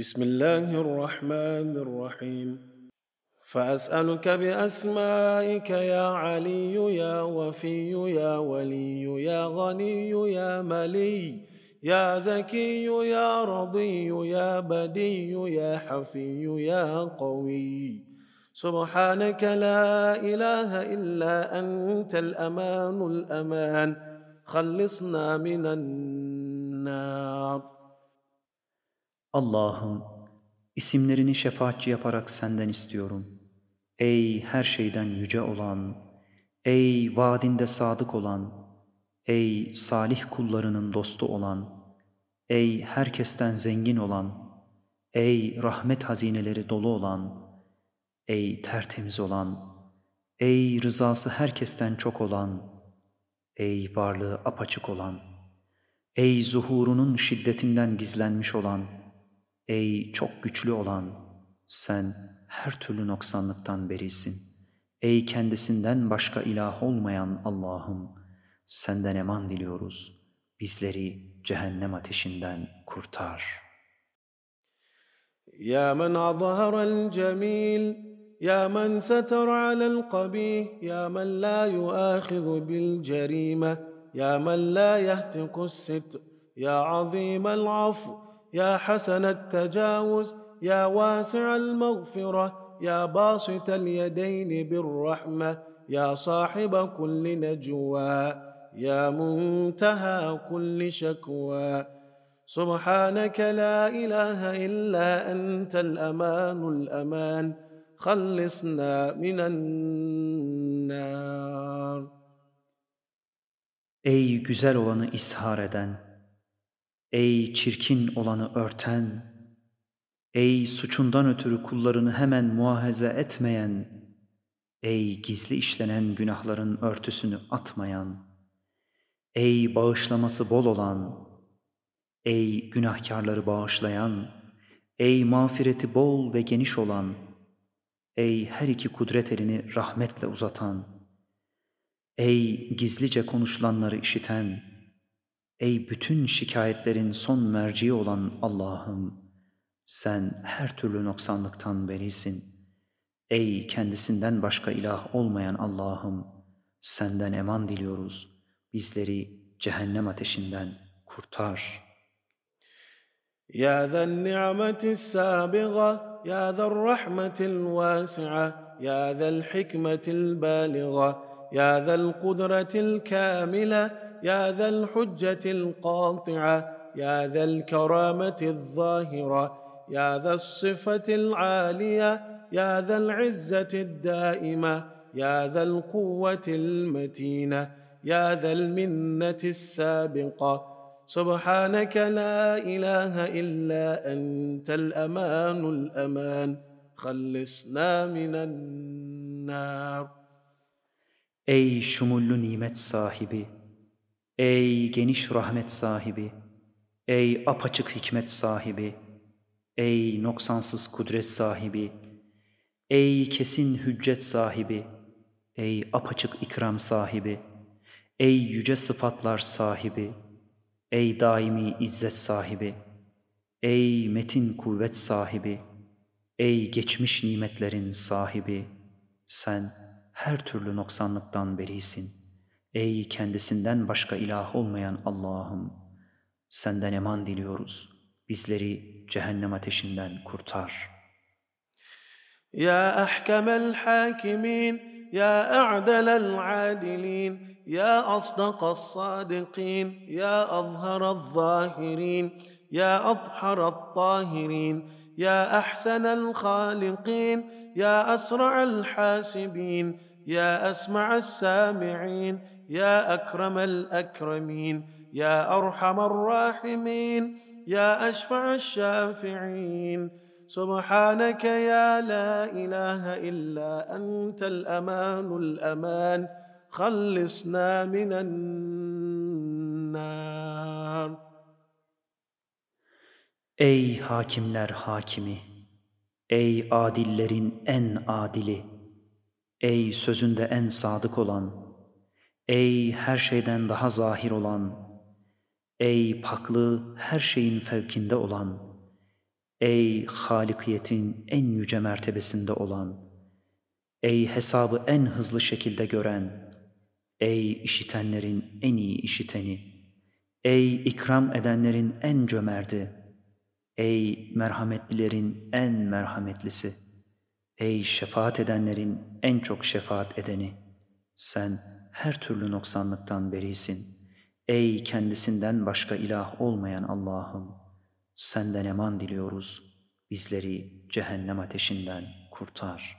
بسم الله الرحمن الرحيم فأسألك بأسمائك يا علي يا وفي يا ولي يا غني يا ملي يا زكي يا رضي يا بدي يا حفي يا قوي سبحانك لا إله إلا أنت الأمان الأمان خلصنا من النار Allah'ım, isimlerini şefaatçi yaparak senden istiyorum. Ey her şeyden yüce olan, ey vaadinde sadık olan, ey salih kullarının dostu olan, ey herkesten zengin olan, ey rahmet hazineleri dolu olan, ey tertemiz olan, ey rızası herkesten çok olan, ey varlığı apaçık olan, ey zuhurunun şiddetinden gizlenmiş olan, Ey çok güçlü olan, sen her türlü noksanlıktan berisin. Ey kendisinden başka ilah olmayan Allah'ım, senden eman diliyoruz. Bizleri cehennem ateşinden kurtar. يا من أظهر الجميل يا من ستر على القبيح يا من لا يؤاخذ بالجريمة يا من لا يهتك الستر يا عظيم العفو يا حسن التجاوز يا واسع المغفرة يا باسط اليدين بالرحمة يا صاحب كل نجوى يا منتهى كل شكوى. سبحانك لا إله إلا أنت الأمان الأمان خلصنا من النار. Ey güzel olanı ishar eden, Ey çirkin olanı örten, ey suçundan ötürü kullarını hemen muahaze etmeyen, ey gizli işlenen günahların örtüsünü atmayan, ey bağışlaması bol olan, ey günahkarları bağışlayan, ey mağfireti bol ve geniş olan, ey her iki kudret elini rahmetle uzatan, ey gizlice konuşulanları işiten, Ey bütün şikayetlerin son merci olan Allah'ım, sen her türlü noksanlıktan berisin. Ey kendisinden başka ilah olmayan Allah'ım, senden eman diliyoruz. Bizleri cehennem ateşinden kurtar. Ya zen ni'meti sabiga, ya zen rahmetil vasi'a, ya zel hikmetil baliga, ya zel kudretil kamila, يا ذا الحجة القاطعة يا ذا الكرامة الظاهرة يا ذا الصفة العالية يا ذا العزة الدائمة يا ذا القوة المتينة يا ذا المنة السابقة. سبحانك لا إله إلا أنت الأمان الأمان. خلصنا من النار. Ey şumullu nimet sahibi! Ey geniş rahmet sahibi, ey apaçık hikmet sahibi, ey noksansız kudret sahibi, ey kesin hüccet sahibi, ey apaçık ikram sahibi, ey yüce sıfatlar sahibi, ey daimi izzet sahibi, ey metin kuvvet sahibi, ey geçmiş nimetlerin sahibi, sen her türlü noksanlıktan berisin.'' Ey kendisinden başka ilah olmayan Allah'ım! Senden eman diliyoruz. Bizleri cehennem ateşinden kurtar. Ya ahkemel hakimin, ya a'delel adilin, ya asdakas sadikin, ya azharaz zahirin, ya adharaz tahirin, ya ahsenel halikin, ya asra'al hasibin, ya esma'as sami'in, يا أكرم الأكرمين يا أرحم الراحمين يا أشفع الشافعين. سبحانك يا لا إله إلا أنت الأمان الأمان. خلصنا من النار. Ey hakimler hakimi, ey adillerin en adili, ey sözünde en sadık olan, Ey her şeyden daha zahir olan, ey paklı her şeyin fevkinde olan, Ey Halikiyetin en yüce mertebesinde olan, ey hesabı en hızlı şekilde gören, ey işitenlerin en iyi işiteni, ey ikram edenlerin en cömerti, ey merhametlilerin en merhametlisi, ey şefaat edenlerin en çok şefaat edeni, sen her türlü noksanlıktan berisin. Ey kendisinden başka ilah olmayan Allah'ım! Senden eman diliyoruz. Bizleri cehennem ateşinden kurtar.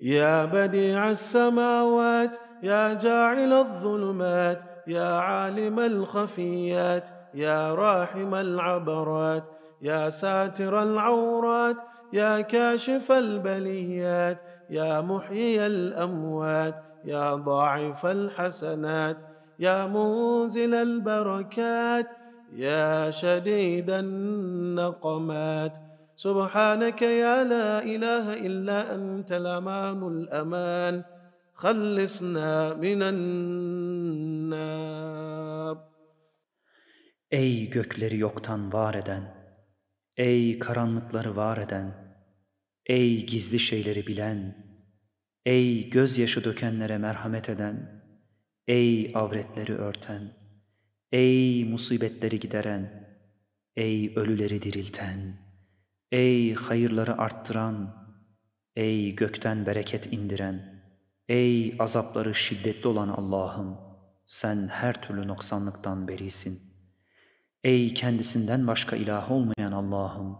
Ya bedi'as semavat, ya ca'ilaz zulumat, ya alimel khafiyat, ya rahimel abarat, ya satiral avrat, ya kashifal beliyat, ya muhyiyel emvat, يا ضاعف الحسنات يا منزل البركات يا شديد النقمات. سبحانك يا لا إله إلا أنت الأمان الأمان. خلصنا من النار. Ey gökleri yoktan var eden, ey karanlıkları var eden, ey gizli şeyleri bilen, Ey gözyaşı dökenlere merhamet eden, ey avretleri örten, ey musibetleri gideren, ey ölüleri dirilten, ey hayırları arttıran, ey gökten bereket indiren, ey azapları şiddetli olan Allah'ım, sen her türlü noksanlıktan berisin. Ey kendisinden başka ilah olmayan Allah'ım,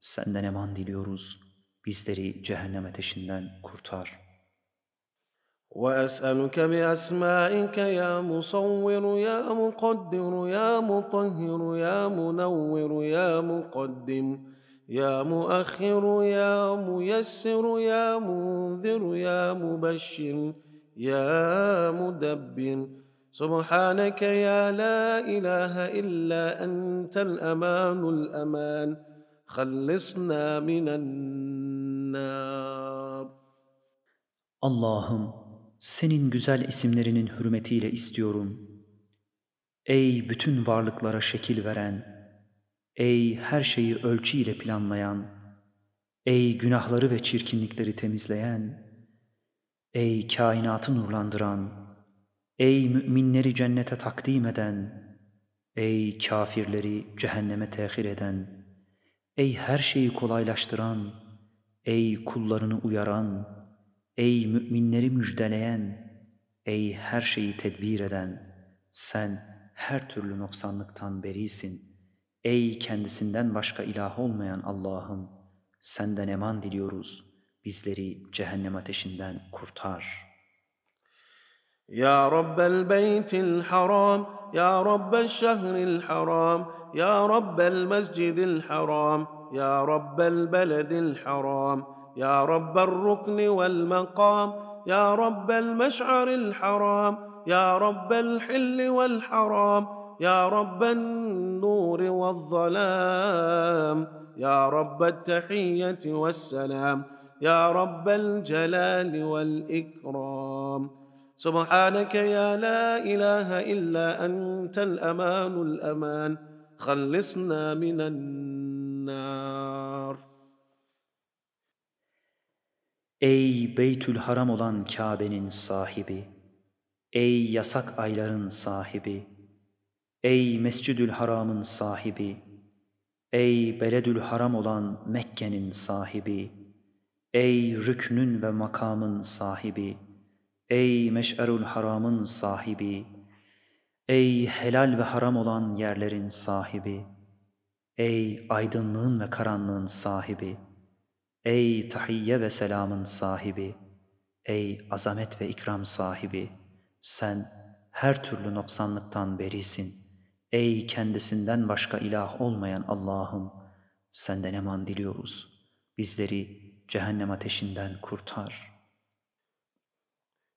senden eman diliyoruz, bizleri cehennem ateşinden kurtar.'' وأسألك بأسمائك يا مصور يا مقدر يا مطهر يا منور يا مقدم يا مؤخر يا ميسر يا منذر يا مبشر يا مدبر. سبحانك يا لا إله إلا أنت الأمان الأمان. خلصنا من النار. اللهم senin güzel isimlerinin hürmetiyle istiyorum. Ey bütün varlıklara şekil veren, ey her şeyi ölçü ile planlayan, ey günahları ve çirkinlikleri temizleyen, ey kainatı nurlandıran, ey müminleri cennete takdim eden, ey kafirleri cehenneme tehir eden, ey her şeyi kolaylaştıran, ey kullarını uyaran, Ey müminleri müjdeleyen, ey her şeyi tedbir eden, sen her türlü noksanlıktan berisin. Ey kendisinden başka ilah olmayan Allah'ım, senden eman diliyoruz. Bizleri cehennem ateşinden kurtar. Ya Rabbel Beytil Haram, Ya Rabbel Şehril Haram, Ya Rabbel Mescidil Haram, Ya Rabbel Beledil Haram, يا رب الركن والمقام يا رب المشعر الحرام يا رب الحل والحرام يا رب النور والظلام يا رب التحية والسلام يا رب الجلال والإكرام. سبحانك يا لا إله إلا أنت الأمان الأمان خلصنا من النار. Ey Beytül Haram olan Kabe'nin sahibi, ey yasak ayların sahibi, ey Mescidül Haram'ın sahibi, ey Beledül Haram olan Mekke'nin sahibi, ey rüknün ve makamın sahibi, ey Meş'erül Haram'ın sahibi, ey helal ve haram olan yerlerin sahibi, ey aydınlığın ve karanlığın sahibi, Ey tahiyye ve selamın sahibi, ey azamet ve ikram sahibi, sen her türlü noksanlıktan berisin. Ey kendisinden başka ilah olmayan Allah'ım, senden eman diliyoruz. Bizleri cehennem ateşinden kurtar.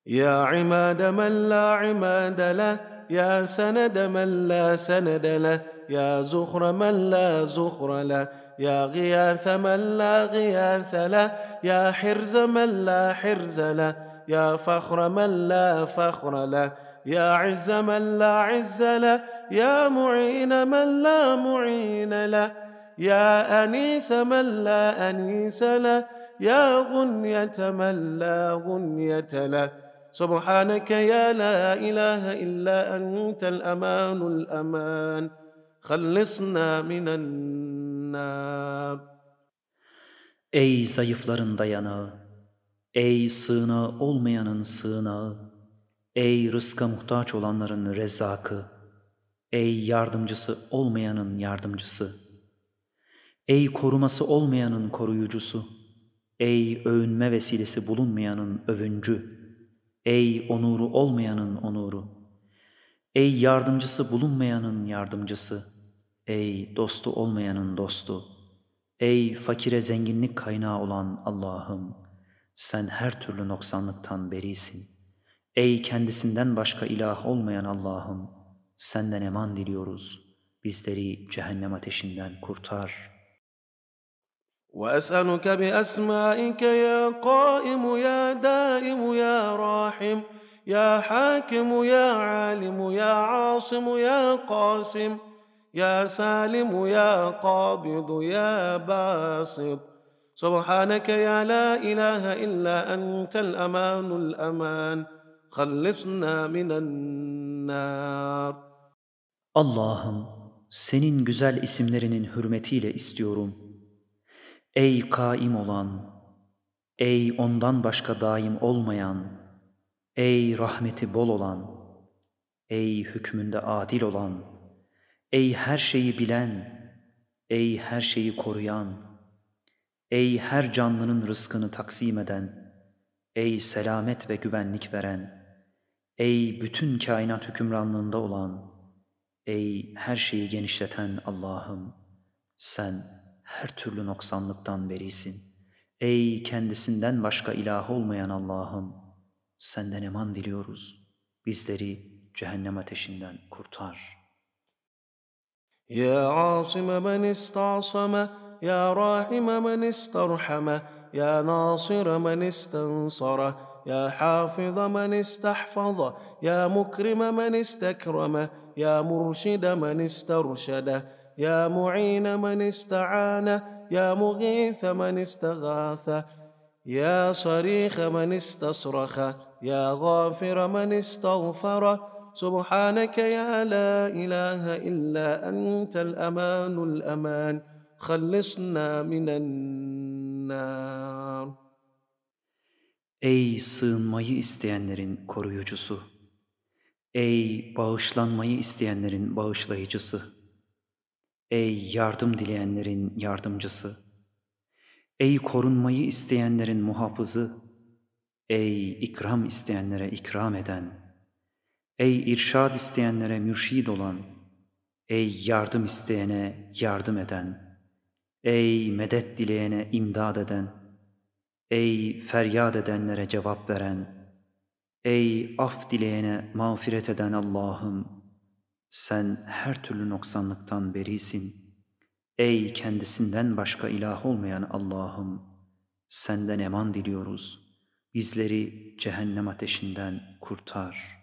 Ya imade men la imade le, ya senede men la senede le, ya zuhre men la zuhre le, يا غياث من لا غياث له يا حرز من لا حرز له يا فخر من لا فخر له يا عز من لا عز له يا معين من لا معين له يا أنيس من لا أنيس له يا غنية من لا غنية له. سبحانك يا لا إله إلا أنت الأمان الأمان. خلصنا من النار Ey zayıfların dayanağı, ey sığınağı olmayanın sığınağı, ey rızka muhtaç olanların rezzakı, ey yardımcısı olmayanın yardımcısı, ey koruması olmayanın koruyucusu, ey övünme vesilesi bulunmayanın övüncü, ey onuru olmayanın onuru, ey yardımcısı bulunmayanın yardımcısı, ey dostu olmayanın dostu, Ey fakire zenginlik kaynağı olan Allah'ım, sen her türlü noksanlıktan berisin. Ey kendisinden başka ilah olmayan Allah'ım, senden eman diliyoruz. Bizleri cehennem ateşinden kurtar. وأسألك بأسمائك يا قائم يا دائم يا راحم يا حاكم يا عالم يا عاصم يا قاسم يا سالم يا قابض يا باسط سبحانك يا لا إله إلا أنت الأمان الأمان خلصنا من النار Allah'ım, senin güzel isimlerinin hürmetiyle istiyorum. Ey kaim olan, ey ondan başka daim olmayan, ey rahmeti bol olan, ey hükmünde adil olan, ey her şeyi bilen, ey her şeyi koruyan, ey her canlının rızkını taksim eden, ey selamet ve güvenlik veren, ey bütün kainat hükümranlığında olan, Ey her şeyi genişleten Allah'ım, sen her türlü noksanlıktan berisin. Ey kendisinden başka ilah olmayan Allah'ım, senden eman diliyoruz. Bizleri cehennem ateşinden kurtar. Ya asim men istasama, ya rahim men istarhama, ya nasir men istansara, ya hafiz men istahfaza, ya mukrim men istekrama, ya murşid men istarşada, ya mu'in men istaana, ya mughith men istagatha, ya sarih men استصرخ يا غافر من استغفر سبحانك يا لا إله إلا أنت الأمان الأمان خلصنا من النار Ey sığınmayı isteyenlerin koruyucusu! Ey bağışlanmayı isteyenlerin bağışlayıcısı! Ey yardım dileyenlerin yardımcısı! Ey korunmayı isteyenlerin muhafızı! Ey ikram isteyenlere ikram eden! Ey irşad isteyenlere mürşid olan! Ey yardım isteyene yardım eden! Ey medet dileyene imdad eden! Ey feryat edenlere cevap veren! Ey af dileyene mağfiret eden Allah'ım! Sen her türlü noksanlıktan berisin. Ey kendisinden başka ilah olmayan Allah'ım! Senden eman diliyoruz. Bizleri cehennem ateşinden kurtar.''